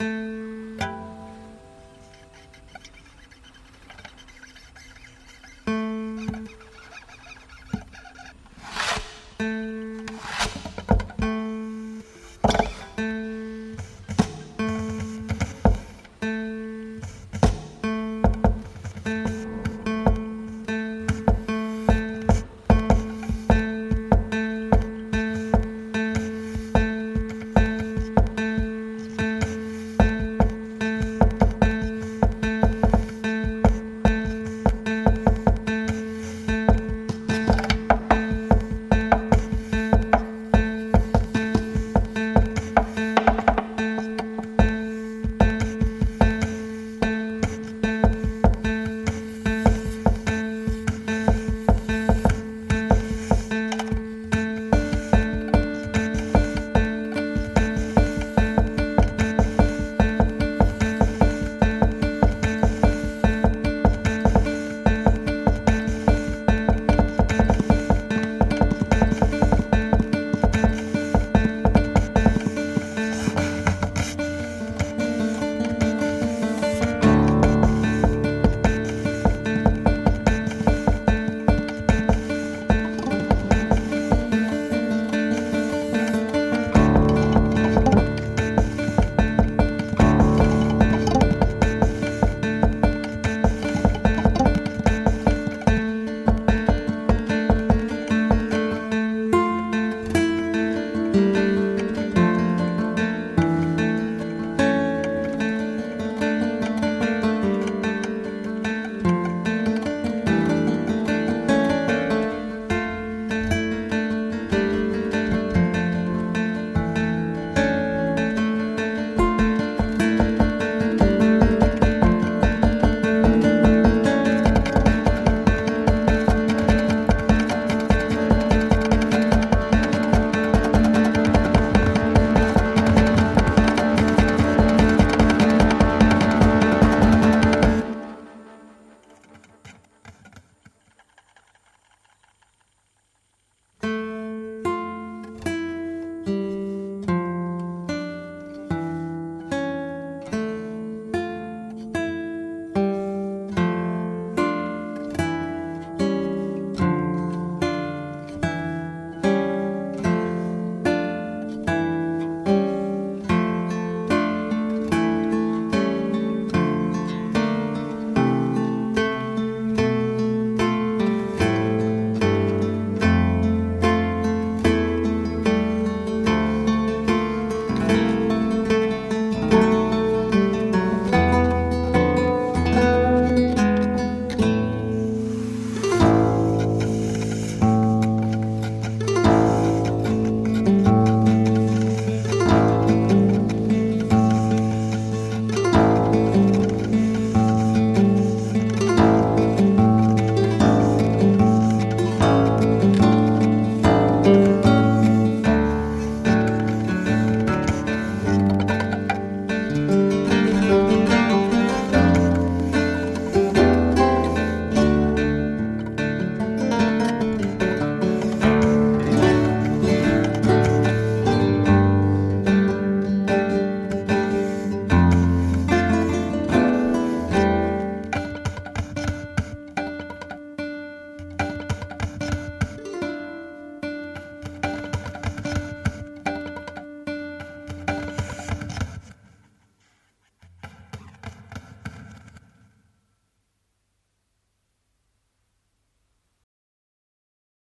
Música